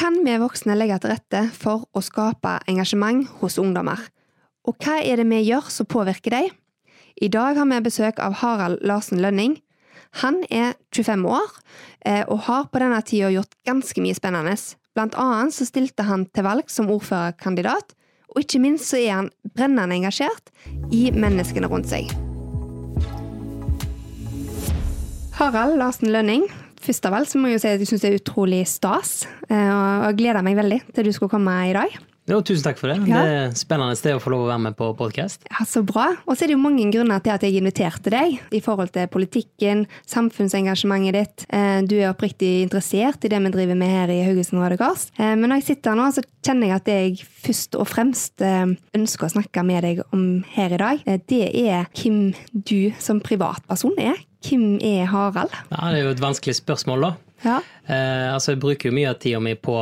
kan vi voksne legge til rette for å skape engasjement hos ungdommer? Og hva er det vi gjør som påvirker dem? I dag har vi besøk av Harald Larsen Lønning. Han er 25 år eh, og har på denne tida gjort ganske mye spennende. Blant annet så stilte han til valg som ordførerkandidat, og ikke minst så er han brennende engasjert i menneskene rundt seg. Harald Larsen Lønning, først av alt så må jeg jo si at jeg syns det er utrolig stas, eh, og jeg gleder meg veldig til du skulle komme i dag. Jo, tusen takk for det. Ja. Det er et spennende sted å få lov å være med på podkast. Ja, Så bra. Og så er det jo mange grunner til at jeg inviterte deg, i forhold til politikken, samfunnsengasjementet ditt. Eh, Du er oppriktig interessert i det vi driver med her i Haugesund Røde Kors. Eh, Men når jeg sitter her nå, så kjenner jeg at det jeg først og fremst ønsker å snakke med deg om her i dag, det er hvem du som privatperson er. Hvem er Harald? Ja, det er jo et vanskelig spørsmål, da. Ja. Eh, altså, jeg bruker jo mye av tida mi på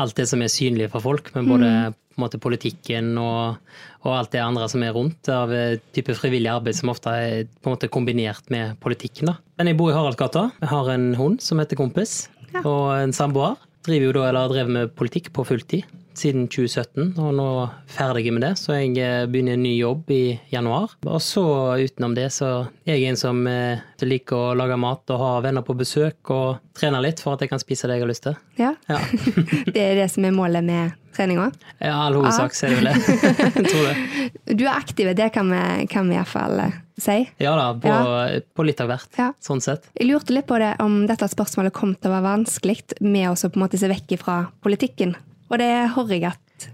alt det som er synlig for folk, men både på en måte politikken og, og alt det andre som er rundt av eh, type frivillig arbeid som ofte er på en måte kombinert med politikken. da. Men jeg bor i Haraldsgata. Jeg har en hund som heter Kompis, Ja. og en samboer. Driver jo da, eller drevet med politikk på fulltid siden 2017, og nå er jeg ferdig med det, så jeg eh, begynner en ny jobb i januar. Og så utenom det, så er jeg en som eh, liker å lage mat og ha venner på besøk og trene litt for at jeg kan spise det jeg har lyst til. ja. Ja, Det er det som er målet med treninga. Ja, all hovedsak er det vel det. Tror det. Du er aktiv, det kan vi, kan vi iallfall si. Ja da, på, Ja. på litt av hvert, Ja. sånn sett. Jeg lurte litt på det om dette spørsmålet kom til å være vanskelig med å på en måte se vekk fra politikken. Og det hører jeg at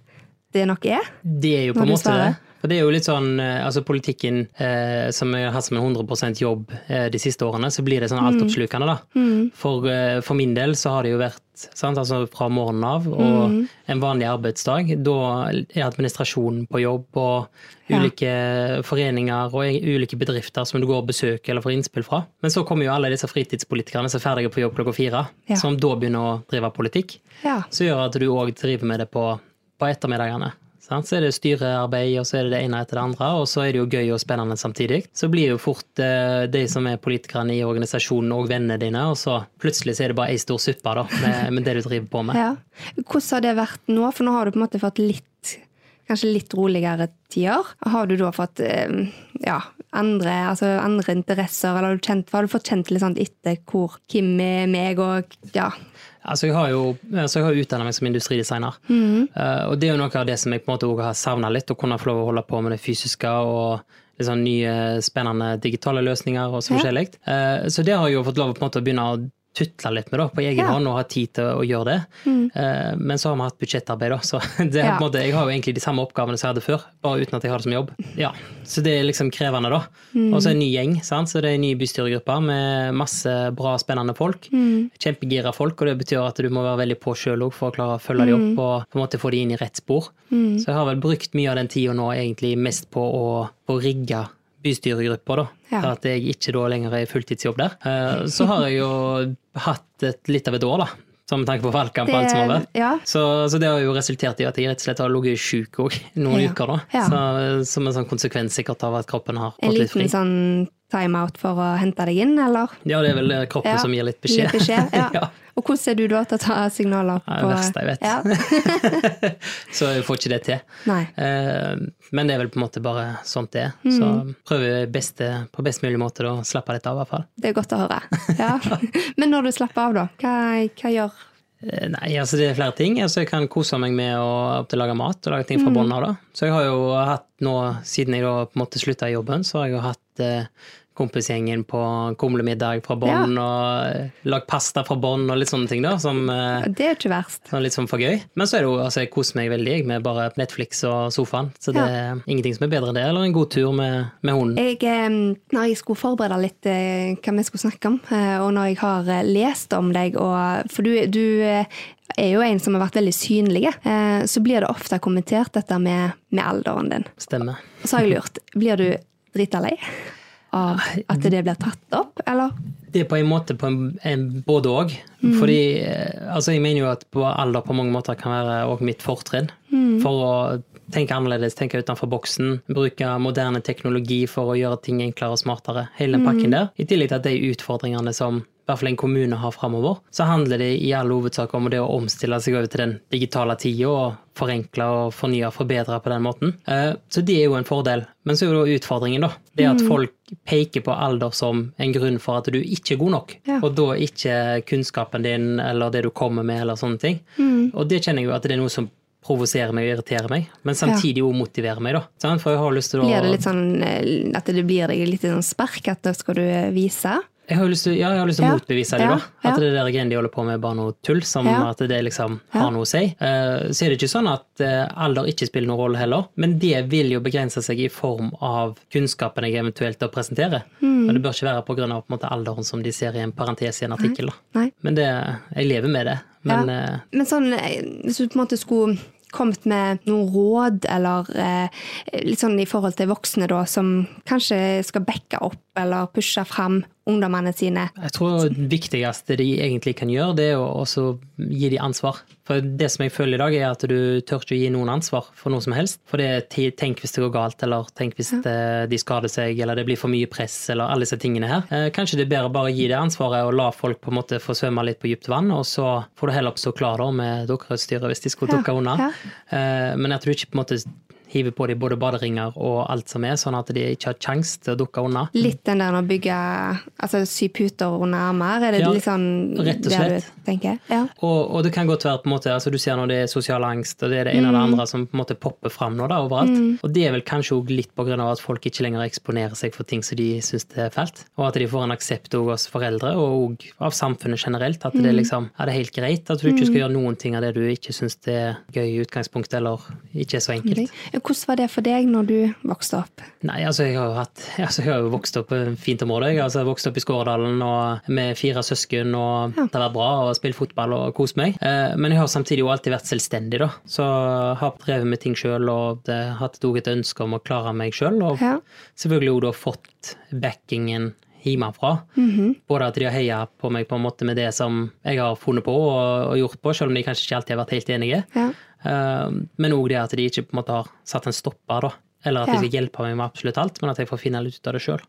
det nok er. Det er jo på en måte det. For det er jo litt sånn, eh, altså Politikken eh, som jeg har hatt som en 100% jobb eh, de siste årene, så blir det sånn altoppslukende. da. For, eh, for min del så har det jo vært sant, altså fra morgenen av og en vanlig arbeidsdag. Da er administrasjonen på jobb og Ja. ulike foreninger og ulike bedrifter som du går og besøker eller får innspill fra. Men så kommer jo alle disse fritidspolitikerne som er ferdige på jobb klokka fire, Ja. som da begynner å drive politikk. Ja. Så gjør at du òg driver med det på, på ettermiddagene. Så er det styrearbeid, og så er det det ene etter det andre, og så er det jo gøy og spennende samtidig. Så blir jo fort eh, de som er politikerne i organisasjonen og vennene dine, og så plutselig så er det bare ei stor suppe da, med, med det du driver på med. ja. Hvordan har det vært nå? For nå har du på en måte fått litt Kanskje litt roligere tider. Har du da fått eh, ja, andre, altså andre interesser, eller har du, kjent, har du fått kjent litt sånn etter hvor Kim er meg, og ja. Altså, jeg har jo altså, utdanna utdannet meg som industridesigner, Eh, og det er jo noe av det som jeg på en måte har savna litt, å kunne få lov å holde på med det fysiske og liksom, nye, spennende digitale løsninger og så Ja. forskjellig. Eh, Så det har jeg jo fått lov å på en måte begynne å tutle litt med da, på egen Ja. hånd og ha tid til å gjøre det. Eh, Men så har vi hatt budsjettarbeid, da, så det Ja. måte, jeg har jo egentlig de samme oppgavene som jeg hadde før, bare uten at jeg har det som jobb. Ja, Så det er liksom krevende, da. Og så er det en ny gjeng, sant? så det er en ny bystyregruppe med masse bra, spennende folk. Kjempegira folk, og det betyr at du må være veldig på sjøl òg for å klare å følge dem opp og på en måte få dem inn i rett spor. Så jeg har vel brukt mye av den tida nå egentlig mest på å, å rigge bystyregrupper, da. Ja. At jeg ikke da lenger er i fulltidsjobb der. Eh, Så har jeg jo hatt et, litt av et år, da. Som tanke på valgkamp og alt som har vært. ja. Så, så det har jo resultert i at jeg rett og slett har ligget sjuk òg noen Ja. uker. da. Så, som en sånn konsekvens sikkert av at kroppen har gått litt fri. En liten sånn timeout for å hente deg inn, eller? Ja, det er vel kroppen Ja. som gir litt beskjed. Gir beskjed, ja. Ja. Og hvordan er du da til å ta signaler Det er på det verste jeg vet. Ja. så jeg får ikke det til. Nei. Eh, Men det er vel på en måte bare sånt det er. Mm. Så prøver jeg beste, på best mulig måte da, å slappe litt av, i hvert fall. Det er godt å høre. Ja. Men når du slapper av, da? Hva, hva gjør Eh, Nei, altså det er flere ting. Altså jeg kan kose meg med å lage mat og lage ting Mm. fra bånn av. da. Så jeg har jo hatt nå, siden jeg da på en måte slutta i jobben, så har jeg jo hatt eh, kompisgjengen på kumlemiddag fra bånn og eh, lagd pasta fra bånn og litt sånne ting, da. Som eh, Det er ikke verst. sånn litt sånn for gøy. Men så er det jo, altså jeg koser meg veldig med bare Netflix og sofaen. Så det er ingenting som er bedre enn det, eller en god tur med, med hunden. Jeg, eh, når jeg skulle forberede litt eh, hva vi skulle snakke om, og når jeg har lest om deg, og, for du, du er jo en som har vært veldig synlig, så blir det ofte kommentert dette med, med alderen din. Stemmer. Og så har jeg lurt, blir du drita lei av at det blir tatt opp, eller? Det er på en måte på en, en både òg. Fordi eh, altså jeg mener jo at på alder på mange måter kan være òg mitt fortrinn. For å tenke annerledes, tenke utenfor boksen. Bruke moderne teknologi for å gjøre ting enklere og smartere. Hele den pakken der. I tillegg til at de utfordringene som i hvert fall en kommune har framover, så handler det i all hovedsak om det å omstille seg over til den digitale tida og forenkle og fornye og forbedre på den måten. Eh, så det er jo en fordel. Men så er jo utfordringen, da. Det at folk peker på alder som en grunn for at du ikke er god nok. Ja. Og da ikke kunnskapen din eller det du kommer med eller sånne ting. Og det kjenner jeg jo at det er noe som provoserer meg og irriterer meg, men samtidig jo motiverer meg, da. For jeg har lyst til å Blir det litt sånn eh, at det blir deg litt sånn spark, at da skal du eh, vise? Jeg har jo lyst til, ja, jeg har lyst til å motbevise det, Ja. da. At Ja. det der greiene de holder på med, bare noe tull. Som Ja. at det liksom Ja. har noe å si. Eh, Så er det ikke sånn at eh, alder ikke spiller noen rolle heller, men det vil jo begrense seg i form av kunnskapen jeg eventuelt da presenterer. Mm. Og det bør ikke være pga. alderen som de ser i en parentes i en artikkel. da. Nei. Men det, jeg lever med det. Men eh, Men sånn, hvis du på en måte skulle kommet med noen råd, eller eh, litt sånn i forhold til voksne da, som kanskje skal backe opp eller pushe fram ungdommene sine. Jeg tror det viktigste de egentlig kan gjøre, det er å også gi dem ansvar. For det som jeg føler i dag, er at du tør ikke å gi noen ansvar for noe som helst. For det er tenk hvis det går galt, eller tenk hvis eh, de skader seg, eller det blir for mye press, eller alle disse tingene her. Eh, Kanskje det er bedre bare å gi det ansvaret og la folk på en måte få svømme litt på dypt vann, og så får du heller stå klar da med dukkerutstyret hvis de skulle Ja, dukke unna. ja. Eh, Men at du ikke på en måte hiver på dem både baderinger og alt som er, sånn at de ikke har kjangs til å dukke unna. Litt den der å bygge Altså sy puter under armer, er det Ja, litt sånn rett og slett. du tenker? Ja. Og, og det kan godt være på en måte, altså du ser når det er sosial angst, og det er det ene og det andre som på en måte popper fram nå da, overalt. Og det er vel kanskje òg litt av at folk ikke lenger eksponerer seg for ting som de syns er fælt. Og at de får en aksept òg hos foreldre, og av samfunnet generelt. At det er liksom, er det helt greit at du ikke skal gjøre noen ting av det du ikke syns er gøy i utgangspunktet, eller ikke er så enkelt. Hvordan var det for deg når du vokste opp? Nei, altså jeg har jo hatt, altså jeg har jo vokst opp på et fint område. Jeg altså vokst opp i Skåredalen og med fire søsken, og det har vært bra å spille fotball og kose meg. Eh, Men jeg har samtidig jo alltid vært selvstendig, da. Så har drevet med ting sjøl og det, hatt et ønske om å klare meg sjøl. Og Ja. selvfølgelig også da fått backingen hjemmefra. Både at de har heia på meg på en måte med det som jeg har funnet på og, og gjort på, selv om de kanskje ikke alltid har vært helt enige. Ja. Eh, Men òg det at de ikke på en måte har satt en stopper, da. Eller at Ja. de skal hjelpe meg med absolutt alt, men at jeg får finne litt ut av det sjøl.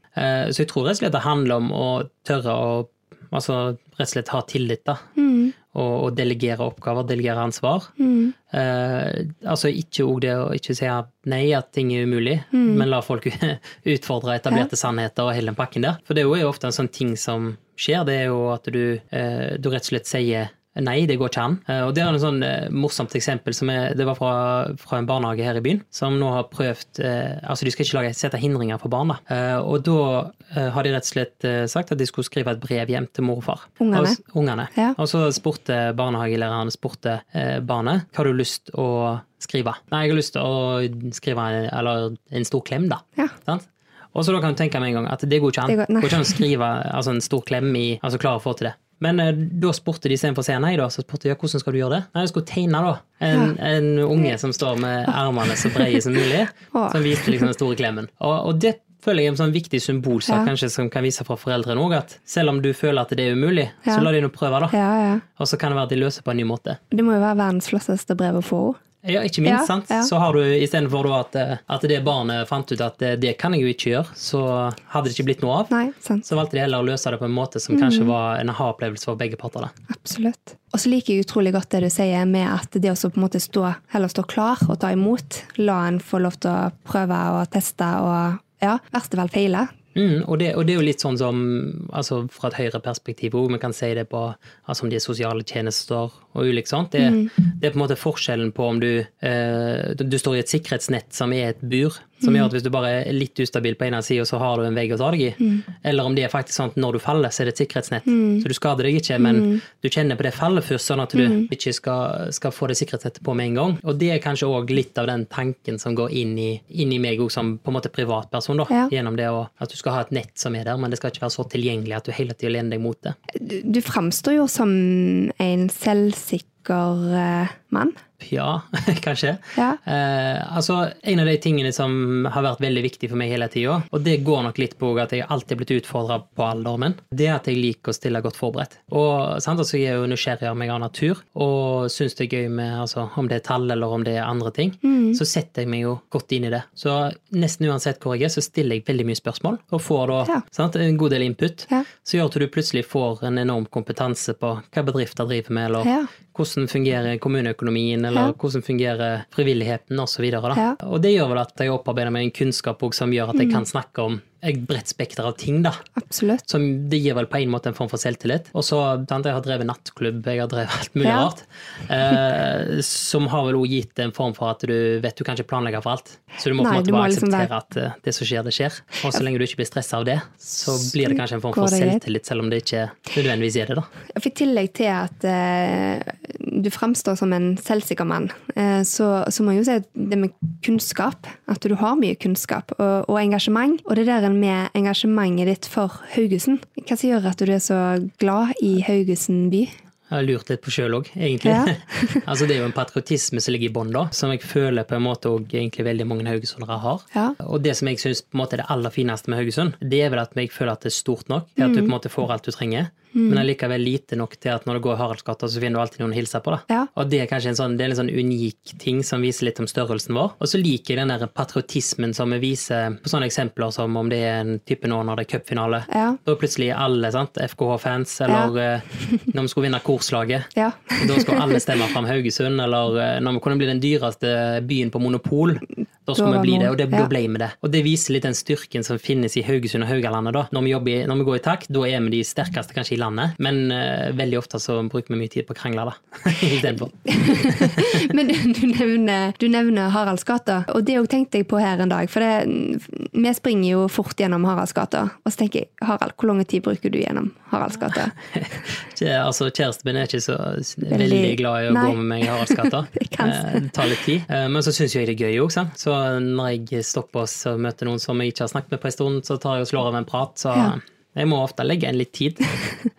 Så jeg tror rett og slett det handler om å tørre å altså, rett og slett ha tillit, da. Mm. Og, og delegere oppgaver, delegere ansvar. Mm. Eh, altså ikke òg det å ikke si at nei, at ting er umulig, Mm. men la folk utfordre etablerte sannheter og hele den pakken der. For det er jo ofte en sånn ting som skjer, det er jo at du, eh, du rett og slett sier Nei, det går ikke an. Eh, Og det er et sånn eh, morsomt eksempel som er, det var fra, fra en barnehage her i byen, som nå har prøvd eh, Altså, de skal ikke lage, sette hindringer for barna. Eh, og da har de rett og slett sagt at de skulle skrive et brev hjem til mor og far. Ungene. Og, ungene. Ja. Og så spurte barnehagelæreren spurte barnet hva har du lyst å skrive. Nei, jeg har lyst til å skrive en, eller en stor klem, da. Ja. Sant? Og så da kan du tenke med en gang at det går ikke an. Det Det går- går, ikke an å skrive altså en stor klem i Altså klare å få til det. Men eh, da spurte de istedenfor å si nei, da, så spurte de ja, hvordan skal du gjøre det? Nei, jeg skulle tegne da. En, en unge som står med ermene så brede som mulig, som viste liksom den store klemmen. Og, og det føler jeg er en sånn viktig symbolsak Ja. kanskje som kan vise fra foreldrene òg, at selv om du føler at det er umulig, Ja. så la de nå prøve, da. Ja, ja. Og så kan det være at de løser på en ny måte. Det må jo være verdens flotteste brev å få. Ja, ikke minst, Ja, sant? ja. Så har du istedenfor at, eh, at det barnet fant ut at det, det kan jeg jo ikke gjøre, så hadde det ikke blitt noe av. Nei, sant. Så valgte de heller å løse det på en måte som kanskje var en aha-opplevelse for begge parter. da. Absolutt. Og så liker jeg utrolig godt det du sier med at det å på en måte stå, heller stå klar og ta imot, la en få lov til å prøve og teste og ja, verste vel feile. Mm, og, det, og det er jo litt sånn som altså fra et høyere perspektiv òg, vi kan si det på altså om de er sosiale tjenester og ulikt sånt. Det, det er på en måte forskjellen på om du, eh, du står i et sikkerhetsnett som er et bur, som gjør at hvis du bare er litt ustabil på ene sida, så har du en vegg å ta deg i. Eller om det er faktisk sånn at når du faller, så er det et sikkerhetsnett. Så du skader deg ikke, men du kjenner på det fallet først, sånn at du ikke skal, skal få det sikkerhetsnettet på med en gang. Og det er kanskje òg litt av den tanken som går inn i, inn i meg òg som på en måte privatperson, da. Ja. Gjennom det å, at du skal ha et nett som er der, men det skal ikke være så tilgjengelig at du hele tida lener deg mot det. Du, du framstår jo som en selvsikker eh, mann. Ja, kanskje. Ja. Eh, altså, En av de tingene som har vært veldig viktig for meg hele tida, og det går nok litt på at jeg alltid har blitt utfordra på alderen det er at jeg liker å stille godt forberedt. Og sant, altså, Jeg er jo nysgjerrig av meg av natur og syns det er gøy med altså, om det er tall eller om det er andre ting. Så setter jeg meg jo godt inn i det. Så nesten uansett hvor jeg er, så stiller jeg veldig mye spørsmål og får da Ja. sant, en god del input. Ja. Så gjør at du plutselig får en enorm kompetanse på hva bedrifter driver med, eller hvordan fungerer kommuneøkonomien, eller Ja. hvordan fungerer frivilligheten osv. Ja. Og det gjør vel at jeg opparbeider meg en kunnskap som gjør at jeg kan snakke om et bredt spekter av ting. da. Absolutt. Som det gir vel på en måte en form for selvtillit. Og så, sant, Jeg har drevet nattklubb, jeg har drevet alt mulig Ja. rart. Eh, som har vel òg gitt en form for at du vet du kan ikke planlegge for alt. Så du må på en måte må bare liksom akseptere at eh, det som skjer, det skjer. Og så lenge du ikke blir stressa av det, så blir det kanskje en form for selvtillit, selv om det ikke nødvendigvis er det. da. For I tillegg til at eh, du fremstår som en selvsikker mann, eh, så, så må jeg jo si at det med kunnskap, at du har mye kunnskap og, og engasjement, og det der med engasjementet ditt for Haugesund, hva som gjør at du er så glad i Haugesund by? Jeg har lurt litt på sjøl òg, egentlig. Ja. altså Det er jo en patriotisme som ligger i bånn, som jeg føler på en måte og egentlig veldig mange haugesundere har. Ja. Og det som jeg syns er det aller fineste med Haugesund, det er vel at jeg føler at det er stort nok at du på en måte får alt du trenger. Men allikevel lite nok til at når du går Haraldsgata, så finner du alltid noen å hilse på. Ja. Og det er kanskje en sånn, det er en sånn unik ting som viser litt om størrelsen vår. Og så liker jeg den der patriotismen som vi viser på sånne eksempler som om det er en type nå når det er cupfinale. Ja. Da er plutselig alle sant, FKH-fans, eller ja. når vi skulle vinne korslaget. Ja. Da skulle alle stemme fram Haugesund, eller eh, når vi kunne bli den dyreste byen på monopol. Da skulle vi bli det, og det, da ble vi det. Og det viser litt den styrken som finnes i Haugesund og Haugalandet. da. Når vi, jobber, når vi går i takt, da er vi de sterkeste kanskje i landet, men uh, veldig ofte så bruker vi mye tid på å krangle, da. Istedenfor. Men du, du, nevner, du nevner Haraldsgata, og det òg tenkte jeg på her en dag. For det, vi springer jo fort gjennom Haraldsgata, og så tenker jeg Harald, hvor lang tid bruker du gjennom Haraldsgata? Altså, Kjæresten min er ikke så Veldig- veldig glad i å Nei. gå med meg i Haraldsgata. Eh, Det tar litt tid. Eh, Men så syns jeg det er gøy òg, sant. Så når jeg stopper oss og møter noen som jeg ikke har snakket med på en stund, så tar jeg og slår av en prat. Så Ja. Jeg må ofte legge inn litt tid.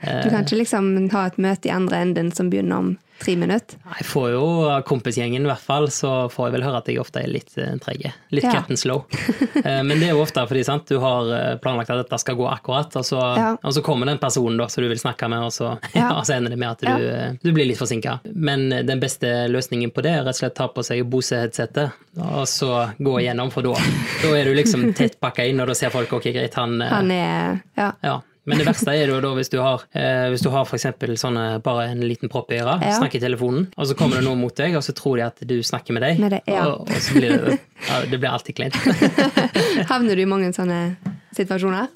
Du kan ikke liksom ha et møte i andre enden som begynner om tre minutter? Jeg får jo av kompisgjengen i hvert fall, så får jeg vel høre at jeg ofte er litt eh, treg. Litt Ja. and slow. Eh, Men det er jo ofte fordi sant, du har eh, planlagt at dette skal gå akkurat, og så, Ja. og så kommer den personen da, som du vil snakke med, og så, Ja. og så ender det med at du, du blir litt forsinka. Men den beste løsningen på det er rett og slett ta på seg Bose-headsetet, og så gå igjennom, for da, da er du liksom tett pakka inn, og da ser folk ok, greit, han, Han er Ja. Men det verste er jo da hvis du har, eh, hvis du har for sånne, bare en liten propp i øret, Ja. snakker i telefonen, og så kommer det noen mot deg, og så tror de at du snakker med deg, Med det, ja. og, og så blir det, ja, det blir alltid kleint. Havner du i mange sånne situasjoner?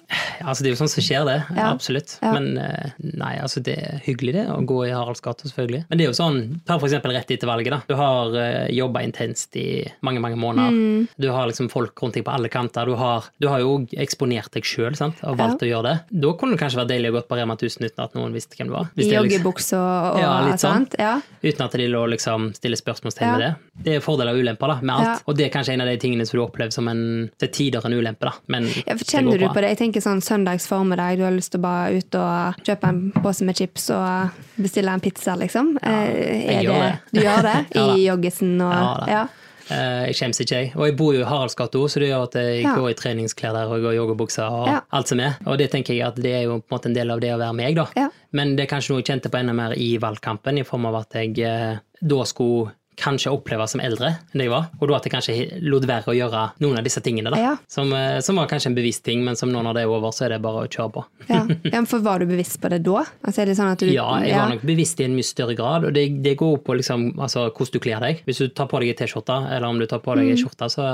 altså det er jo sånn som skjer det, Ja. absolutt. Ja. Men eh, nei, altså det er hyggelig det, å gå i Haralds gate selvfølgelig. Men det er jo sånn, ta eksempel rett etter valget da. Du har uh, jobba intenst i mange, mange måneder. Mm. Du har liksom folk rundt deg på alle kanter. Du har, du har jo eksponert deg sjøl og valgt å gjøre det. Da kunne det kanskje vært deilig å gå på Rema 1000 uten at noen visste hvem du var. I liksom- joggebukse og, og Ja, litt sånn. Ja. Uten at de lå liksom stiller spørsmålstegn Ja. ved det. Det er fordeler og ulemper da, med alt. Ja. Og det er kanskje en av de tingene som du opplever som en til tider en ulempe. da. Men Ja, kjenner du på det? Jeg tenker sånn søndags formiddag, du har lyst til å bare ut og kjøpe en pose med chips og bestille en pizza, liksom. Ja, jeg er gjør det. Du gjør det? Ja. I joggesen og Ja da. ja. Eh, Jeg skjemmes ikke, jeg. Og jeg bor jo i Haraldsgata, så det gjør at jeg Ja. går i treningsklær der og jeg går i joggebukser og Ja. alt som er. Og det tenker jeg at det er jo på en måte en del av det å være meg, da. Ja. Men det er kanskje noe jeg kjente på enda mer i valgkampen, i form av at jeg eh, da skulle kanskje oppleve som eldre enn det jeg var, og da at jeg kanskje lot være å gjøre noen av disse tingene, da. Ja. Som, eh, som var kanskje en bevisst ting, men som nå når det er over, så er det bare å kjøre på. Ja. ja, for Var du bevisst på det da? Altså, er det sånn at du, Ja, jeg var nok bevisst i en mye større grad, og det, det går på liksom, altså, hvordan du kler deg. Hvis du tar på deg en T-skjorte, eller om du tar på deg Mm. ei skjorte, så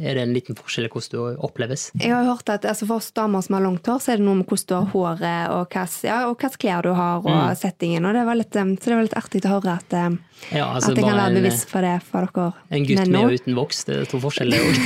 er det en liten forskjell i hvordan du oppleves. Jeg har hørt at altså, For oss damer som har langt hår, så er det noe med hvordan du har håret, og hvilke klær du har, og Mm. settingen. og det var litt, um, Så det var litt artig å høre at, um, Ja, altså at det kan være en, bevisst for det for dere en gutt med og uten voks, det er to forskjeller òg.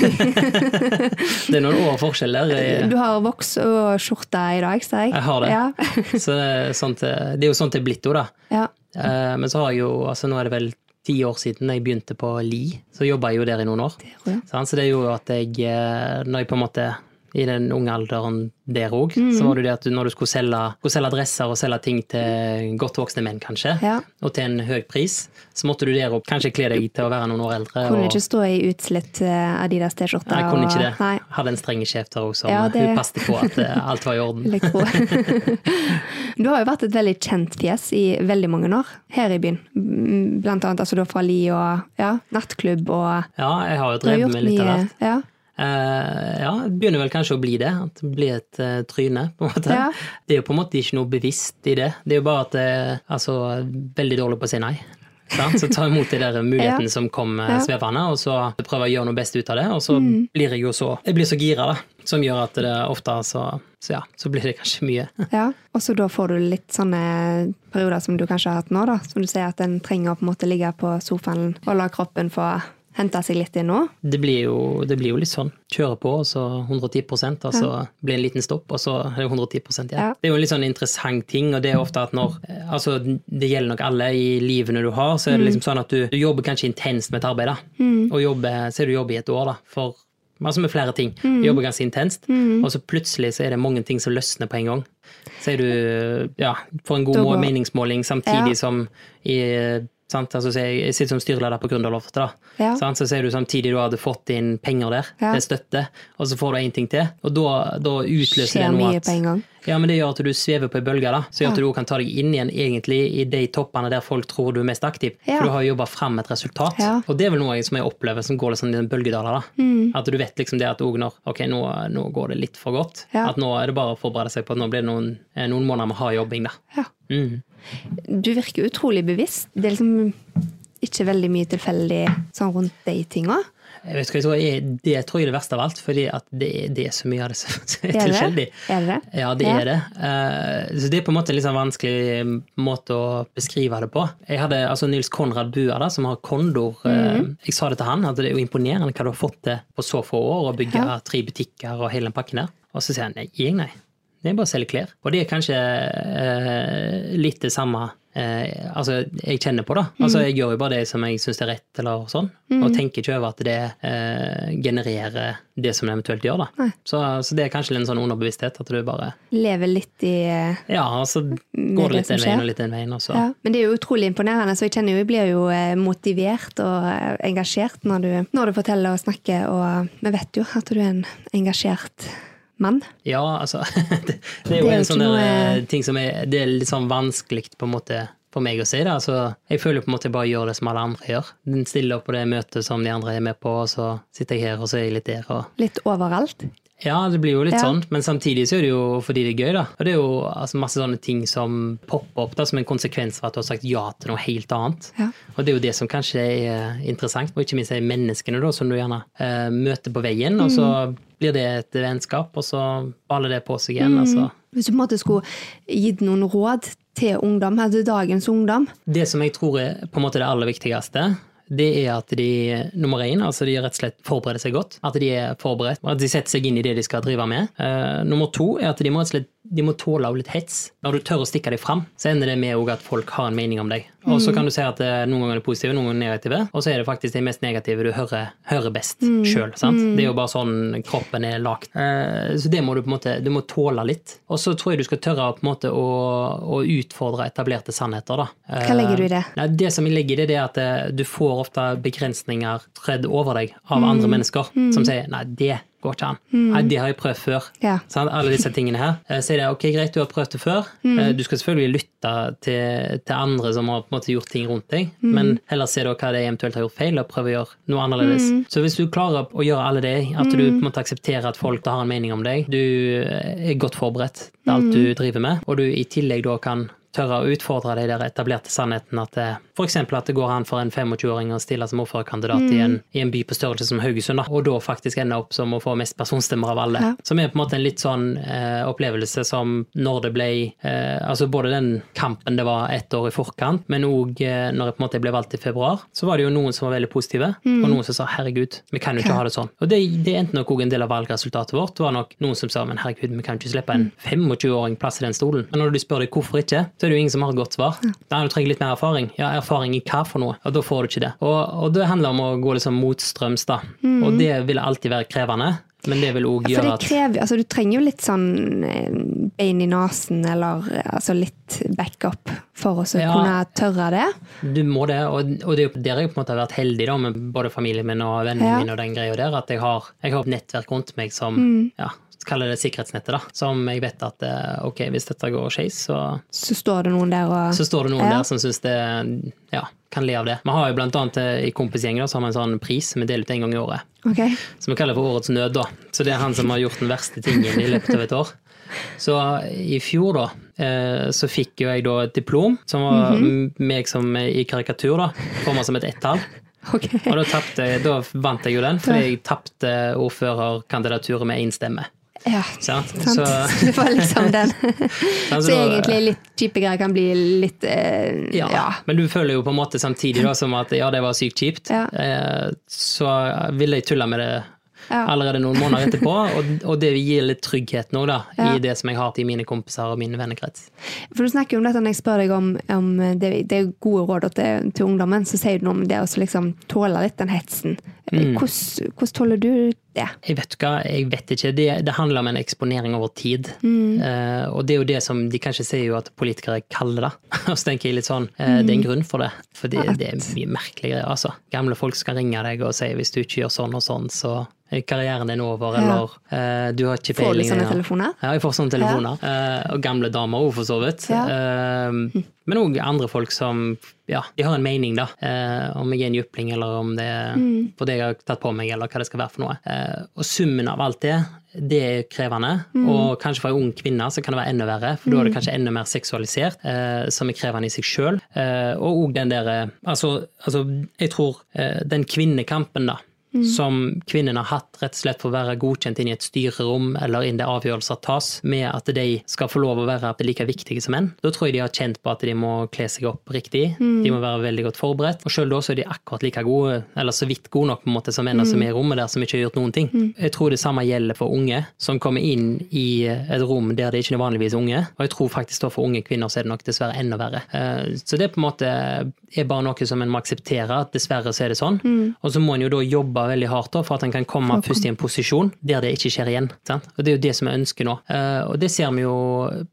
det er noen år forskjell der. Du har voks og skjorte i dag, ser jeg. Jeg har det. Ja. Så det er, sånt, det er jo sånn det er blitt òg, da. ja. Eh, Men så har jeg jo, altså nå er det vel ti år siden jeg begynte på Li, så jobba jeg jo der i noen år. ja. Så det gjorde jo at jeg, eh, når jeg på en måte i den unge alderen der òg. Så var det det at du, når du skulle selge, skulle selge dresser og selge ting til godt voksne menn, kanskje, Ja. og til en høy pris, så måtte du der opp kanskje kle deg til å være noen år eldre. Kunne og- ikke stå i utslitt eh, Adidas T-skjorte. Nei, kunne ikke det. Nei, Hadde en streng sjef der òg som Ja, det- hun passet på at eh, alt var i orden. du har jo vært et veldig kjent fjes i veldig mange år her i byen. Mm, Blant annet altså, da fra Li og ja, nattklubb og Ja, jeg har jo drevet med litt av hvert. Ja. Eh, ja, det begynner vel kanskje å bli det. At det blir et eh, tryne, på en måte. Ja. Det er jo på en måte ikke noe bevisst i det. Det er jo bare at det er altså, veldig dårlig på å si nei. Sant? Så ta imot de der mulighetene Ja. som kom eh, Ja. Mm. svevende, og så prøve å gjøre noe best ut av det. Og så blir jeg jo så Jeg blir så gira, da. Som gjør at det ofte så, så ja, så blir det kanskje mye. Ja, og så da får du litt sånne perioder som du kanskje har hatt nå, da. Som du sier at en trenger å på en måte ligge på sofaen og la kroppen få hente seg litt inn nå. Det blir jo, det blir jo litt sånn. Kjøre på, og så 110 og så blir det en liten stopp, og så er det 110 igjen. Ja. Det er jo en litt sånn interessant ting, og det er ofte at når Altså, det gjelder nok alle i livene du har, så er det liksom sånn at du, du jobber kanskje intenst med et arbeid, da. Og jobber, så er du jobber i et år, da, for Altså med flere ting. Du jobber ganske intenst, og så plutselig så er det mange ting som løsner på en gang. Så er du ja, får en god meningsmåling samtidig Ja. som i? Altså, jeg, jeg sitter som styreleder på Gründerloftet. Ja. Så ser du samtidig du hadde fått inn penger der, Ja. det er støtte, og så får du én ting til. Og da, da utløser Skjer det noe at. Ja, men det gjør at du svever på ei bølge, da. Så gjør at du kan ta deg inn igjen egentlig i de toppene der folk tror du er mest aktiv. Ja. For du har jobba fram et resultat. Ja. Og det er vel noe som jeg opplever som går litt sånn i bølgedaler. da. Mm. At du vet liksom det at òg når ok, nå, nå går det litt for godt, Ja. at nå er det bare å forberede seg på at nå blir det noen, eh, noen måneder med hard jobbing, da. Ja. Mm. Du virker utrolig bevisst. Det er liksom ikke veldig mye tilfeldig sånn rundt de tinga. Jeg vet hva jeg tror jeg, Det tror jeg er det verste av alt, fordi at det, det er så mye av det som er Er tilfeldig. Er det det? Ja, det Ja. er det. Uh, så det er på en måte en litt sånn vanskelig måte å beskrive det på. Jeg hadde altså Nils Konrad Bua, da, som har Kondor. Uh, mm -hmm. jeg sa det til han, at det er jo imponerende hva du har fått til på så få år, å bygge Ja. tre butikker og hele den pakken der. Og så sier han nei, jeg nei. Det er bare å selge klær. Og det er kanskje eh, litt det samme eh, altså, jeg kjenner på, da. Altså, Mhm. jeg gjør jo bare det som jeg syns er rett, eller sånn. Og tenker ikke over at det eh, genererer det som det eventuelt gjør, da. Så, så det er kanskje en sånn underbevissthet, at du bare Lever litt i Ja, og så går det litt den veien og litt den veien, og så ja. Men det er jo utrolig imponerende, så jeg kjenner jo jeg blir jo eh, motivert og eh, engasjert når du, når du forteller og snakker, og vi vet jo at du er en engasjert mann. Ja, altså Det, det er Det jo er en sånn noe- eh, ting som er Det er litt sånn vanskelig på en måte for meg å si det. Altså, jeg føler på en måte jeg bare gjør det som alle andre gjør. Den stiller opp på det møtet som de andre er med på, og så sitter jeg her, og så er jeg litt der, og Litt overalt. Ja, det blir jo litt Ja. sånn, men samtidig så er det jo fordi det er gøy, da. Og det er jo altså, masse sånne ting som popper opp da, som en konsekvens av at du har sagt ja til noe helt annet. Ja. Og det er jo det som kanskje er interessant, og ikke minst er menneskene da, som du gjerne eh, møter på veien, og så Mm. blir det et vennskap, og så baller det på seg igjen. Mm. altså. Hvis du på en måte skulle gitt noen råd til ungdom, til dagens ungdom Det som jeg tror er på en måte det aller viktigste, det er at de nummer én, altså de rett og slett forbereder seg godt. At de er forberedt, og at de setter seg inn i det de skal drive med. Uh, nummer to er at de må rett og slett de må tåle litt hets. Når du tør å stikke deg fram, så ender det med at folk har en mening om deg. Og så kan du si at eh, noen ganger er det positive, noen ganger negative, og så er det faktisk de mest negative du hører, hører best Mm. sjøl. Det er jo bare sånn kroppen er lagd. Eh, så det må du på en måte du må tåle litt. Og så tror jeg du skal tørre på en måte å, å utfordre etablerte sannheter. da. Hva legger du i det? Det som jeg legger i det, det er at du får ofte begrensninger tredd over deg av Mm. andre mennesker som sier nei, det går ikke an. Nei, det har jeg prøvd før. Ja. Sånn, Alle disse tingene her. Eh, Så er det ok, greit, du har prøvd det før. Mm. Eh, Du skal selvfølgelig lytte til, til andre som har måte gjort ting rundt deg, Mm. men heller se hva de eventuelt har gjort feil, og prøve å gjøre noe annerledes. Mm. Så hvis du klarer å gjøre alle det, at du på en måte aksepterer at folk har en mening om deg, du er godt forberedt til alt du Mm. driver med, og du i tillegg da kan tørre å utfordre de der etablerte sannheten at eksempel at det går an for en 25-åring å stille som ordførerkandidat i, en, i en by på størrelse som Haugesund, og da faktisk ende opp som å få mest personstemmer av alle. Ja. Som er på en måte en litt sånn eh, opplevelse som når det ble eh, Altså både den kampen det var ett år i forkant, men òg eh, når jeg på en måte ble valgt i februar, så var det jo noen som var veldig positive, og noen som sa herregud, vi kan jo ikke Ja. ha det sånn. Og det, det endte nok òg en del av valgresultatet vårt. Det var nok noen som sa men herregud, vi kan ikke slippe en 25-åring plass i den stolen. Men når du spør deg hvorfor ikke, så er det jo ingen som har et godt svar. Nei, du trenger litt mer erfaring. Ja, erfaring i hva for noe? Og da får du ikke det. Og, og det handler om å gå liksom motstrøms, da. Og det vil alltid være krevende. Men det vil òg gjøre at krever, altså Du trenger jo litt sånn eh, bein i nesen, eller altså litt backup, for å Ja. kunne tørre det. du må det, og, og det er jo der jeg på en måte har vært heldig da, med både familien min og vennene Ja. mine og den greia der, at jeg har, jeg har et nettverk rundt meg som Mm. ja, kaller det sikkerhetsnettet, da. Som jeg vet at eh, ok, hvis dette går skeis, så, Så står det noen der og så står det noen Ja. der som syns det ja, kan le av det. Vi har jo blant annet eh, i kompisgjengen så har vi en sånn pris vi deler ut en gang i året. Okay. Som vi kaller for Årets nød, da. Så det er han som har gjort den verste tingen i løpet av et år. Så i fjor, da, eh, så fikk jo jeg da et diplom, som var Mhm. meg som i karikatur, da. Forma som et ettall. Okay. ok. Og da, tappte, da vant jeg jo den, fordi jeg tapte ordførerkandidaturet med én stemme. Ja, Sant? sant. Så, det var liksom den. så Så egentlig litt kjipe greier kan bli litt eh, ja. ja. Men du føler jo på en måte samtidig da, som at ja, det var sykt kjipt. Ja. Eh, så ville jeg tulla med det Ja. allerede noen måneder etterpå, og, og det gir litt trygghet nå, da, Ja. i det som jeg har til mine kompiser og min vennekrets. For du snakker jo om dette når jeg spør deg om, om det, det er gode råd til, til ungdommen, så sier du noe om det å liksom tåle litt den hetsen. Mm. Hvordan, hvordan tåler du det? Jeg vet hva, jeg vet ikke. Det, det handler om en eksponering over tid. Mm. Uh, og det er jo det som de kanskje sier jo at politikere kaller det. og så tenker jeg litt sånn, eh, det er en grunn for det. For det, det er mye merkelige greier, altså. Gamle folk skal ringe deg og si hvis du ikke gjør sånn og sånn, så karrieren din over, Ja. eller eh, du har ikke Får du peiling. sånne ja. telefoner? Ja, jeg får sånne telefoner. Eh, og gamle damer òg, for så vidt. Ja. Eh, men òg andre folk som ja, de har en mening, da. Eh, om jeg er en jypling, eller om det er Mm. for det jeg har tatt på meg, eller hva det skal være for noe. Eh, og summen av alt det, det er krevende. Mm. Og kanskje for ei ung kvinne så kan det være enda verre, for da er det kanskje enda mer seksualisert, eh, som er krevende i seg sjøl. Eh, og òg den derre altså, altså, jeg tror eh, den kvinnekampen, da som kvinnen har hatt rett og slett for å være godkjent inn i et styrerom eller inn der avgjørelser tas, med at de skal få lov å være like viktige som menn. Da tror jeg de har kjent på at de må kle seg opp riktig, de må være veldig godt forberedt. Og sjøl da så er de akkurat like gode, eller så vidt gode nok på en måte som mennene som er i rommet der, som ikke har gjort noen ting. Jeg tror det samme gjelder for unge som kommer inn i et rom der det ikke er vanligvis unge. Og jeg tror faktisk da for unge kvinner så er det nok dessverre enda verre. Eh, Så det er på en måte er bare noe som en må akseptere, at dessverre så er det sånn. Og så må en jo da jobbe veldig hardt for at en kan komme først i en posisjon der det ikke skjer igjen. Sant? Og det er jo det som er ønsket nå. Eh, Og det ser vi jo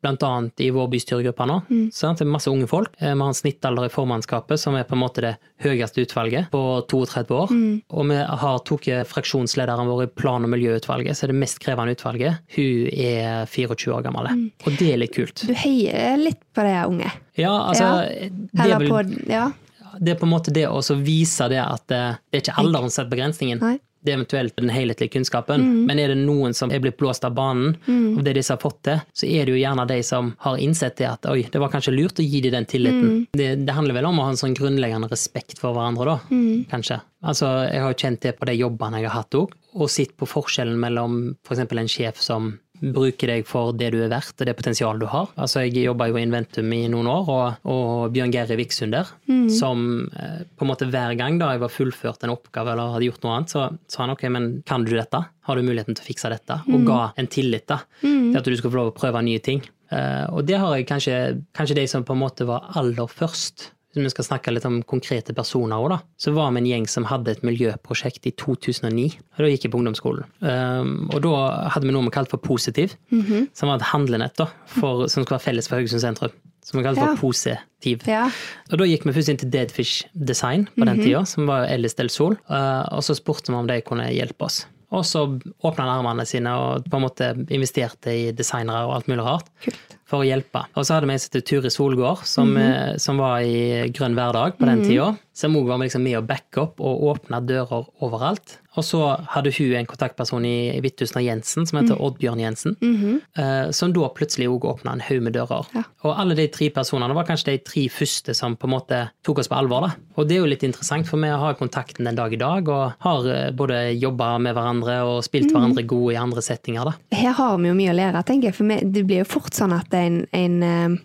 annet i vår bystyregruppe nå. Sant? Det er masse unge folk. Eh, Vi har en snittalder i formannskapet som er på en måte det høyeste utvalget på 32 år. Og vi har tatt fraksjonslederen vår i plan- og miljøutvalget, så er det mest krevende utvalget. Hun er 24 år gammel. Og det er litt kult. Du heier litt på de unge. Ja, altså Ja. det vel på Ja. det er på en måte det å vise det at det, det er ikke alderen som setter begrensningen. Nei. Det er eventuelt den helhetlige kunnskapen. Men er det noen som er blitt blåst av banen av det disse har fått til, så er det jo gjerne de som har innsett det at oi, det var kanskje lurt å gi dem den tilliten. Det, det handler vel om å ha en sånn grunnleggende respekt for hverandre, da. Kanskje. Altså, jeg har jo kjent det på de jobbene jeg har hatt òg, og sett på forskjellen mellom f.eks. en sjef som bruker deg for det du er verdt og det potensialet du har. Altså, Jeg jobba jo i Inventum i noen år, og, og Bjørn Geir Viksunder, som eh, på en måte hver gang da jeg var fullført en oppgave eller hadde gjort noe annet, så sa han ok, men kan du dette? Har du muligheten til å fikse dette? Og ga en tillit da, til at du skulle få lov å prøve nye ting. Eh, og det har jeg kanskje, kanskje de som på en måte var aller først. Hvis vi skal snakke litt om konkrete personer også, da, så var vi en gjeng som hadde et miljøprosjekt i 2009. og Da gikk jeg på ungdomsskolen. Um, og da hadde vi noe vi kalte for Positiv, som var et handlenett da, for, som skulle være felles for Haugesund sentrum. Som vi kalte Ja. for Positiv. ja. Og da gikk vi først inn til Deadfish Design på den tida, som var Ellis Del Sol, uh, og så spurte vi om de kunne hjelpe oss. Og så åpna han armene sine og på en måte investerte i designere og alt mulig rart Kult. For å hjelpe. Og så hadde vi en som het Turi Solgård, som, eh, som var i Grønn hverdag på den tida. Som òg var med liksom med å backe opp og åpne dører overalt. Og så hadde hun en kontaktperson i Hvittusen Jensen som heter Oddbjørn Jensen. eh, som da plutselig òg åpna en haug med dører. Ja. Og alle de tre personene var kanskje de tre første som på en måte tok oss på alvor. da. Og det er jo litt interessant, for vi har kontakten den dag i dag, og har eh, både jobba med hverandre og spilt hverandre gode i andre settinger. da. Her har vi jo mye å lære, tenker jeg. For det blir jo fort sånn at en, en eh,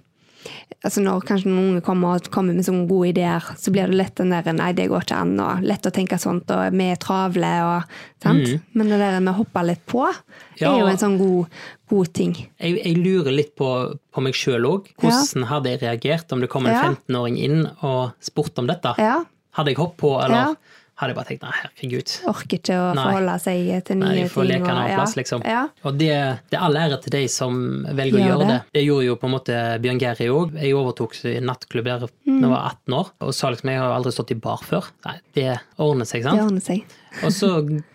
Altså Når kanskje noen unge kommer, kommer med sånne gode ideer, så blir det lett den der Nei, det går ikke an, og lett å tenke sånt, og vi er travle, og sant? Men det der med å hoppe litt på, Ja. er jo en sånn god, god ting. Jeg, jeg lurer litt på, på meg sjøl òg. Hvordan hadde jeg reagert om det kom en Ja. 15-åring inn og spurte om dette? Ja. Hadde jeg hoppet på, eller Ja. Hadde jeg bare tenkt nei, herregud. Orker ikke å Nei. forholde seg til nye Nei, ting. de får leke en annen plass, liksom. Ja. Og det, det er all ære til de som velger å gjøre det. det. Det gjorde jo på en måte Bjørn Geri òg. Jeg overtok i nattklubb der da Mm. jeg var 18 år, og sa liksom jeg har aldri stått i bar før. Nei, det ordner seg, sant? Det ordner seg. Og så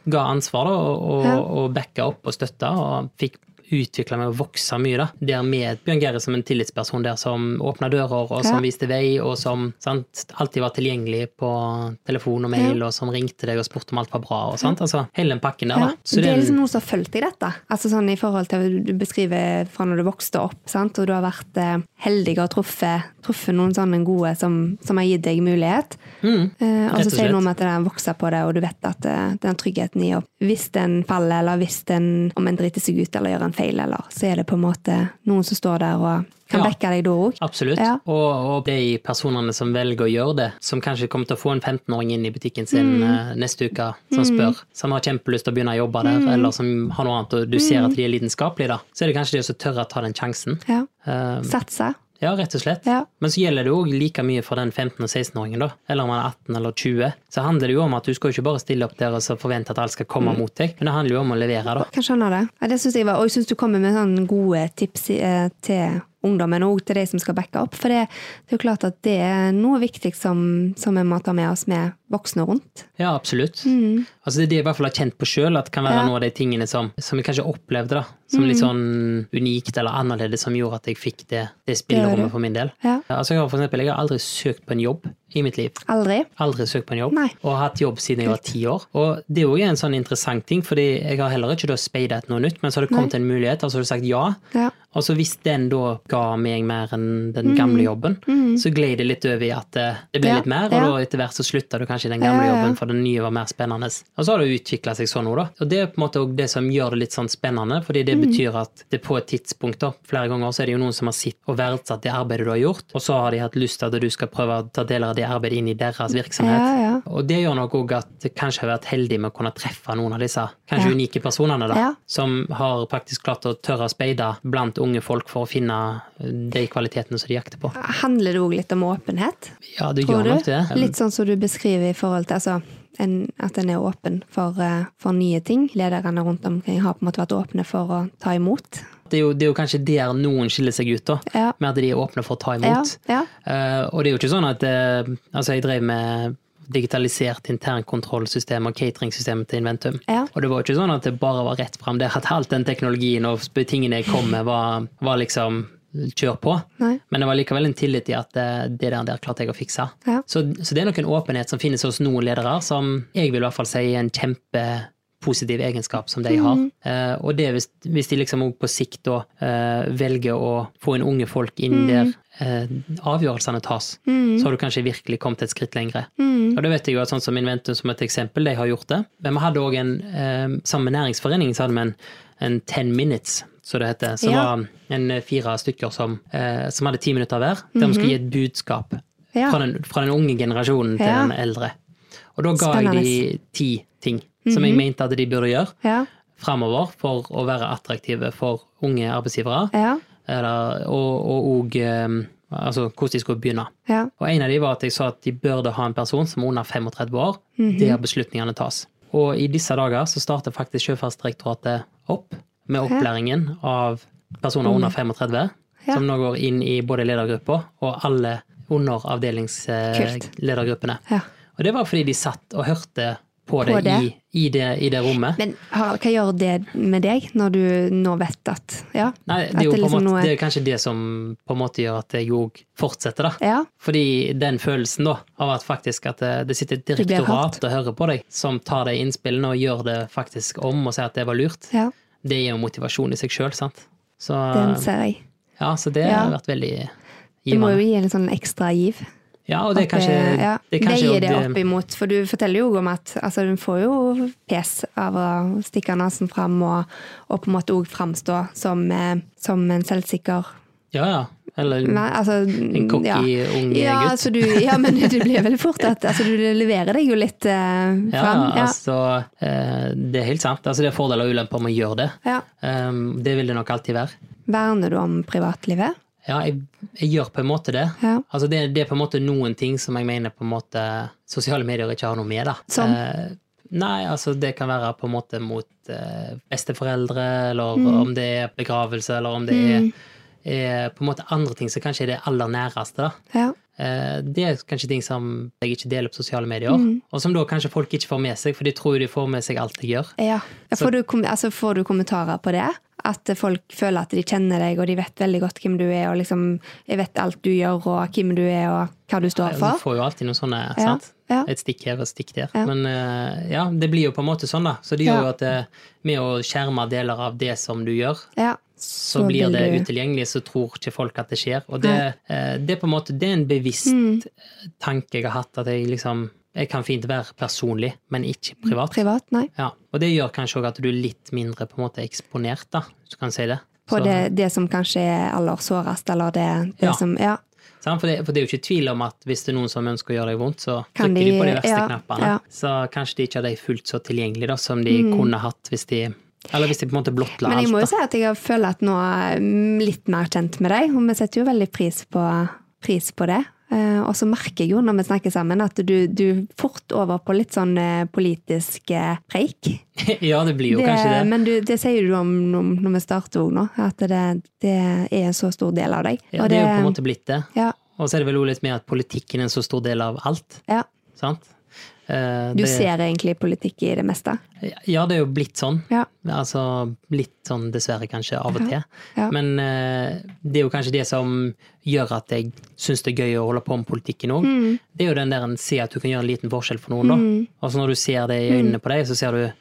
ga ansvar, da, og, og, og backa opp og støtta, og fikk utvikla meg og vokse mye, da. Der med Bjørn Geri som en tillitsperson der som åpna dører, og som Ja. viste vei, og som sant, alltid var tilgjengelig på telefon og mail, og som ringte deg og spurte om alt var bra, og sånt. Altså hele den pakken der, Ja. da. Så det er liksom noe som har fulgt deg, dette. Altså sånn I forhold til du beskriver fra når du vokste opp, sant? og du har vært eh, heldig og truffet, truffet noen sånne gode som, som har gitt deg mulighet. Mm, Eh, og så sier du noe om at er vokser på det, og du vet at eh, den tryggheten i å Hvis den faller, eller hvis den om en driter seg ut eller gjør en feil, eller så er det på en måte noen som står der og kan Ja. backe deg da òg. Absolutt. Ja. Og, og de personene som velger å gjøre det, som kanskje kommer til å få en 15-åring inn i butikken sin Mm. eh, neste uke, som spør, som har kjempelyst til å begynne å jobbe der, Mm. eller som har noe annet, og du ser at de er lidenskapelige, da, så er det kanskje de også tørre å ta den sjansen. Ja. Eh, Satse. Ja, rett og slett. Ja. Men så gjelder det òg like mye for den 15- og 16-åringen, da. Eller om man er 18 eller 20. Så handler det jo om at du skal ikke bare stille opp der og forvente at alt skal Mm. komme mot deg, men det handler jo om å levere, da. Kan skjønne det. Ja, det synes jeg var, og jeg syns du kommer med sånne gode tips eh, til ungdommen og til de som skal backe opp. For det, det er jo klart at det er noe viktig som, som vi må ta med oss med voksne rundt. Ja, absolutt. Altså Det er det jeg i hvert fall har kjent på sjøl, at det kan være Mm. Ja. Mm. noe av de tingene som, som jeg kanskje opplevde da, som litt sånn unikt eller annerledes, som gjorde at jeg fikk det, det spillerommet for min del. Ja. Altså Jeg har for eksempel, jeg har aldri søkt på en jobb i mitt liv. Aldri. Aldri søkt på en jobb, Nei. og har hatt jobb siden jeg var ti år. Og det er jo en sånn interessant ting, fordi jeg har heller ikke da speidet noe nytt, men så har det kommet en mulighet, og så har du sagt ja. Ja. Og så hvis den da ga meg mer enn Mm. den gamle jobben, så gled det litt over i at eh, det ble Ja, litt mer, og ja. da etter hvert så slutta du kanskje den gamle jobben, for den nye var mer spennende. Og så har det utvikla seg sånn nå, da. Og det er på en måte òg det som gjør det litt sånn spennende, fordi det Mm. Betyr at det på et tidspunkt, da, flere ganger, så er det jo noen som har sett og verdsatt det arbeidet du har gjort, og så har de hatt lyst til at du skal prøve å ta deler av det arbeidet inn i deres virksomhet. Ja, ja. Og det gjør nok òg at jeg kanskje har vært heldig med å kunne treffe noen av disse kanskje Ja. unike personene, da, som har faktisk klart å tørre å speide blant unge folk for å finne de kvalitetene som de jakter på. Handler det òg litt om åpenhet? Ja, det gjør nok det. Litt sånn som du beskriver i forhold til altså, en, at en er åpen for, eh, for nye ting. Lederne rundt omkring har på en måte vært åpne for å ta imot. Det er, jo, det er jo kanskje der noen skiller seg ut, da. Ja. Med at de er åpne for å ta imot. ja. uh, og det er jo ikke sånn at uh, Altså, jeg drev med digitalisert internkontrollsystem og cateringsystem til Inventum. Ja. Og det var jo ikke sånn at det bare var rett fram der, at all den teknologien og tingene jeg kom med, var, var liksom kjør på. Nei. Men det var likevel en tillit i at eh, det der, der klarte jeg å fikse. Ja. Så, så det er nok en åpenhet som finnes hos noen ledere, som jeg vil i hvert fall si er en kjempepositiv egenskap som de har. Eh, og det hvis, hvis de liksom også på sikt da eh, velger å få inn unge folk inn der eh, avgjørelsene tas, så har du kanskje virkelig kommet et skritt lengre. Og det vet jeg jo at sånn som Inventum som et eksempel, de har gjort det. Men vi hadde òg en, eh, sammen med Næringsforeningen, så hadde vi en, en ten minutes, som det heter, som Ja. var en eh, fire stykker som, eh, som hadde ti minutter hver, der vi skulle gi et budskap Ja. fra, den, fra den unge generasjonen til den eldre. Og da ga Spennende. jeg de ti ting som jeg mente at de burde gjøre Ja. framover for å være attraktive for unge arbeidsgivere, Ja. eller, og òg altså, hvordan de skulle begynne. Ja. Og en av de var at jeg sa at de burde ha en person som er under 35 år, Mhm. der beslutningene tas. Og i disse dager så starter faktisk Sjøfartsdirektoratet opp med opplæringen av personer under 35, Ja. som nå går inn i både ledergruppa og alle underavdelingsledergruppene. Ja. Og det var fordi de satt og hørte på, På det. I, i, det, i det rommet. Men Harald, hva gjør det med deg, når du nå vet at Ja. Nei, det er jo liksom måte, noe- det er kanskje det som på en måte gjør at jeg òg fortsetter, da. Ja. Fordi den følelsen da, av at faktisk at det, det sitter et direktorat og hører på deg, som tar de innspillene og gjør det faktisk om og sier at det var lurt, ja. det er jo motivasjon i seg sjøl, sant. Så, Den ser jeg. ja, så det Ja. har vært veldig Det må jo gi en sånn ekstra giv. Ja, og det er kanskje ja, det er kanskje Veier jo det det- opp imot, for du forteller jo om at altså, du får jo pes av å stikke nesen fram og, og på en måte òg framstå som, eh, som en selvsikker Ja, ja. Eller Nei, altså, en cocky ja. ung Ja, gutt. altså du, ja, men det blir veldig fort at altså, du leverer deg jo litt eh, Ja, fram. Ja, altså eh, Det er helt sant. Altså, det er fordeler og ulemper med å gjøre det. ja. Um, det vil det nok alltid være. Verner du om privatlivet? Ja, jeg, jeg gjør på en måte det. Ja. Altså det, det er på en måte noen ting som jeg mener på en måte sosiale medier ikke har noe med. da. Som? Eh, nei, altså det kan være på en måte mot eh, besteforeldre, eller Mm. om det er begravelse, eller om det er, er på en måte andre ting som kanskje er det aller næreste. da. Ja. Eh, det er kanskje ting som jeg ikke deler på sosiale medier, Mm. og som da kanskje folk ikke får med seg, for de tror de får med seg alt jeg gjør. ja. Får, du, altså, får du kommentarer på det? At folk føler at de kjenner deg, og de vet veldig godt hvem du er, og liksom, jeg vet alt du gjør, og hvem du er, og hva du står Du for? får jo alltid noe sånne, Ja, sant? ja. Et stikk her og et stikk der. Ja. Men eh, ja, det blir jo på en måte sånn, da. Så det gjør Ja. jo at det, med å skjerme deler av det som du gjør, Ja. så, blir det du- utilgjengelig, så tror ikke folk at det skjer. Og det, eh, det er på en måte det er en bevisst Mm. tanke jeg har hatt, at jeg liksom Jeg kan fint være personlig, men ikke privat. Privat, nei. Ja, og det gjør kanskje òg at du er litt mindre på en måte eksponert, da, hvis du kan si det. På det, det som kanskje er aller sårest, eller det, det Ja. som Ja. For, det, for det er jo ikke tvil om at hvis det er noen som ønsker å gjøre deg vondt, så trykker de, de- på de verste ja, knappene. ja. Så kanskje de ikke har deg fullt så tilgjengelig da, som de kunne hatt hvis de Eller hvis de på en måte blottla Men jeg alt. må jo si at jeg føler at nå er litt mer kjent med deg, og vi setter jo veldig pris på, pris på det. Eh, Og så merker jeg jo når vi snakker sammen at du, du fort over på litt sånn eh, politisk eh, preik. ja, det blir jo kanskje det. Men du, det sier du om når når vi starter òg nå, at det, det er en så stor del av deg. Ja, Og det er jo på en måte blitt det. ja, Og så er det vel òg litt mer at politikken er en så stor del av alt. ja. sant? Eh, Du det- ser egentlig politikk i det meste. Ja, det er jo blitt sånn. Ja. Altså litt sånn dessverre kanskje av og til. Ja. Men eh, det er jo kanskje det som gjør at jeg syns det er gøy å holde på med politikken òg. Mm. Det er jo den der en ser at du kan gjøre en liten forskjell for noen, da. Og så når du ser det i øynene på deg, så ser du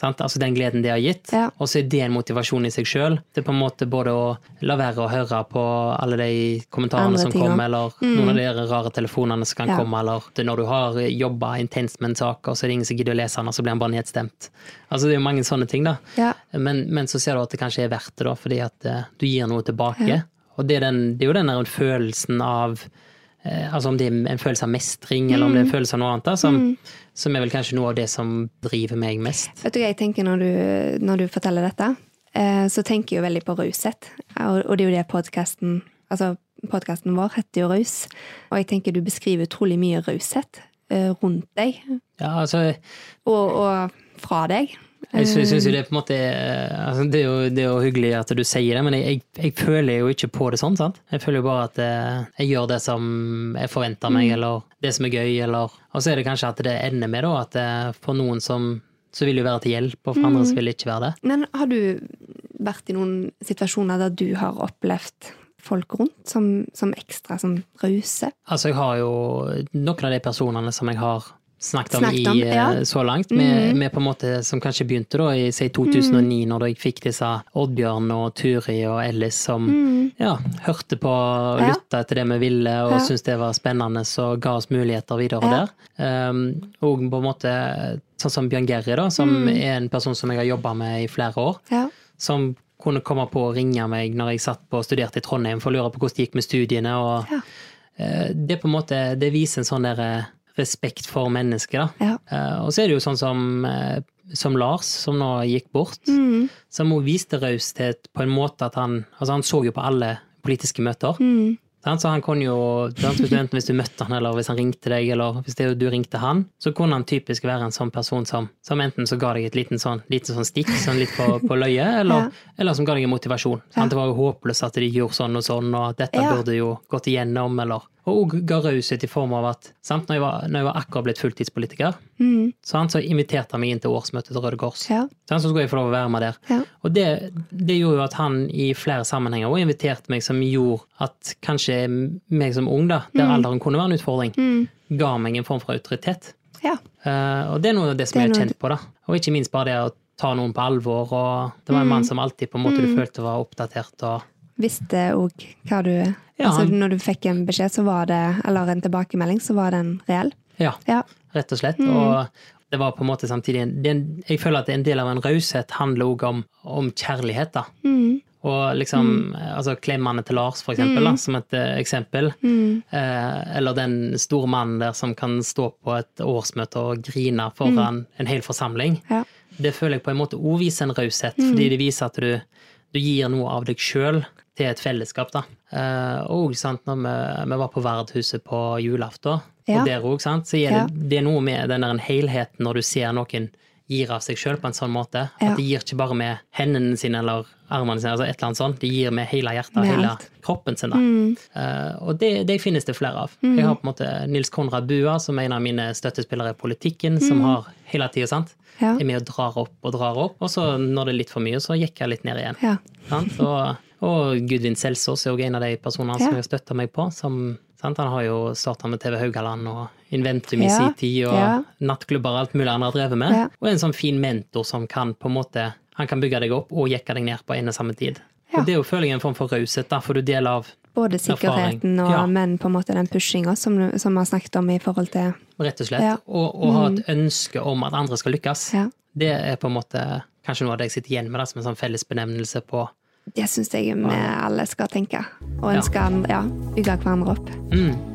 sant? Altså den gleden det har gitt. Ja. Og så er det en motivasjon i seg sjøl. Det er på en måte både å la være å høre på alle de kommentarene Andre som kommer, eller noen av de rare telefonene som kan Ja. komme, eller når du har jobba intenst med en sak, og så er det ingen som gidder å lese den, og så blir den bare nedstemt. Altså det er jo mange sånne ting, da. Ja. Men, men så ser du at det kanskje er verdt det, da, fordi at eh, du gir noe tilbake. Og det er, den, det er jo den følelsen av Altså om det er en følelse av mestring, eller om det er en følelse av noe annet, da, som, som er vel kanskje noe av det som driver meg mest. Vet du hva jeg tenker når du, når du forteller dette? Eh, så tenker jeg jo veldig på raushet. Og, og det er jo det podkasten Altså, podkasten vår heter jo Raus. Og jeg tenker du beskriver utrolig mye raushet eh, rundt deg, Ja, altså, og, og fra deg. Jeg sy- syns jo det på en måte er altså, det, er jo, det er jo hyggelig at du sier det, men jeg, jeg, jeg føler jo ikke på det sånn, sant. Jeg føler jo bare at eh, jeg gjør det som jeg forventer meg, eller det som er gøy, eller Og så er det kanskje at det ender med da, at eh, for noen som så vil det jo være til hjelp, og for andre så vil det ikke være det. Men har du vært i noen situasjoner der du har opplevd folk rundt som, som ekstra som rause? Altså, jeg har jo noen av de personene som jeg har snakket om, Snakket om, i, eh, ja. Mm. så langt, med, med på en måte som kanskje begynte da i si 2009, når jeg fikk disse Oddbjørn og Turi og Ellis som ja, hørte på og Mm. Ja. lytta etter det vi ville og Ja. syntes det var spennende, så ga oss muligheter videre Ja. der. Um, og på en måte sånn som Bjørn Gerry, da, som Mm. er en person som jeg har jobba med i flere år Ja. som kunne komme på å ringe meg når jeg satt på og studerte i Trondheim for å lure på hvordan det gikk med studiene. og eh, Det på en måte, det viser en sånn der eh, respekt for mennesket. Ja. Uh, Og så er det jo sånn som, uh, som Lars, som nå gikk bort, Mm. som også viste raushet på en måte at han altså han så jo på alle politiske møter. Mm. Så han kunne jo, enten hvis du møtte han, eller hvis han ringte deg, eller hvis det, du ringte han, så kunne han typisk være en sånn person som, som enten så ga deg et liten sånn, liten sånn stikk, sånn litt på, på løyet, eller, Ja. eller som ga deg en motivasjon. Ja. Det var jo håpløst at de gjorde sånn og sånn, og at dette burde jo gått igjennom, eller Og òg ga raushet i form av at sant, når, jeg var, når jeg var akkurat blitt fulltidspolitiker, Mm. sant, så inviterte han meg inn til årsmøtet til Røde Kors. Ja. Sant, så skulle jeg få lov å være med der. Ja. Og det, det gjorde jo at han i flere sammenhenger òg inviterte meg, som gjorde at kanskje meg som ung, da, der alderen kunne være en utfordring, Mm. ga meg en form for autoritet. ja. Uh, og det er noe av det som Det er jeg er kjent på, da. Og ikke minst bare det å ta noen på alvor, og det var en Mm. mann som alltid på en måte du følte var oppdatert og Visste òg hva du Ja, altså, Når du fikk en beskjed, så var det, eller en tilbakemelding, så var den reell? Ja, Ja. rett og slett. Mm. Og det var på en måte samtidig en, en, Jeg føler at en del av en raushet handler òg om, om kjærlighet, da. Mm. Og liksom, altså klemmene til Lars, for eksempel, da, som et eh, eksempel. Mm. Eh, eller den store mannen der som kan stå på et årsmøte og grine foran en hel forsamling. Ja. Det føler jeg på en måte òg viser en raushet, fordi det viser at du, du gir noe av deg sjøl til et fellesskap. da. Eh, og sant, når vi, vi var på Verdhuset på julaften, Ja. og der òg, sant, så er Ja. det, det er noe med den der helheten når du ser noen gir av seg sjøl på en sånn måte. At de gir ikke bare med hendene sine eller armene sine, altså et eller annet sånt. De gir med hele hjertet, og hele kroppen sin. Mm. Uh, og det, det finnes det flere av. Jeg har på en måte Nils Konrad Bua, som er en av mine støttespillere i politikken, som har hele tida, sant. Mm. Ja. Er med og drar opp og drar opp, og så når det er litt for mye, så gikk jeg litt ned igjen. Ja. Sant? Og, og Gudvin Selsås er også en av de personene Ja. som jeg har støtta meg på. Som? Han har jo starta med TV Haugaland og Inventum i Ja. sin tid, og Ja. nattklubber og alt mulig han har drevet med. Ja. Og en sånn fin mentor som kan på en måte Han kan bygge deg opp og jekke deg ned på en og samme tid. Og Det er jo føler jeg en form for raushet, for du deler av Både sikkerheten og men på en måte den pushinga som, som vi har snakket om i forhold til rett og slett. Mm. Og, og ha et ønske om at andre skal lykkes. Det er på en måte kanskje noe av det jeg sitter igjen med da, som en sånn felles benevnelse på Det syns jeg vi alle skal tenke. Og ønske ja, bygge hverandre opp. mm,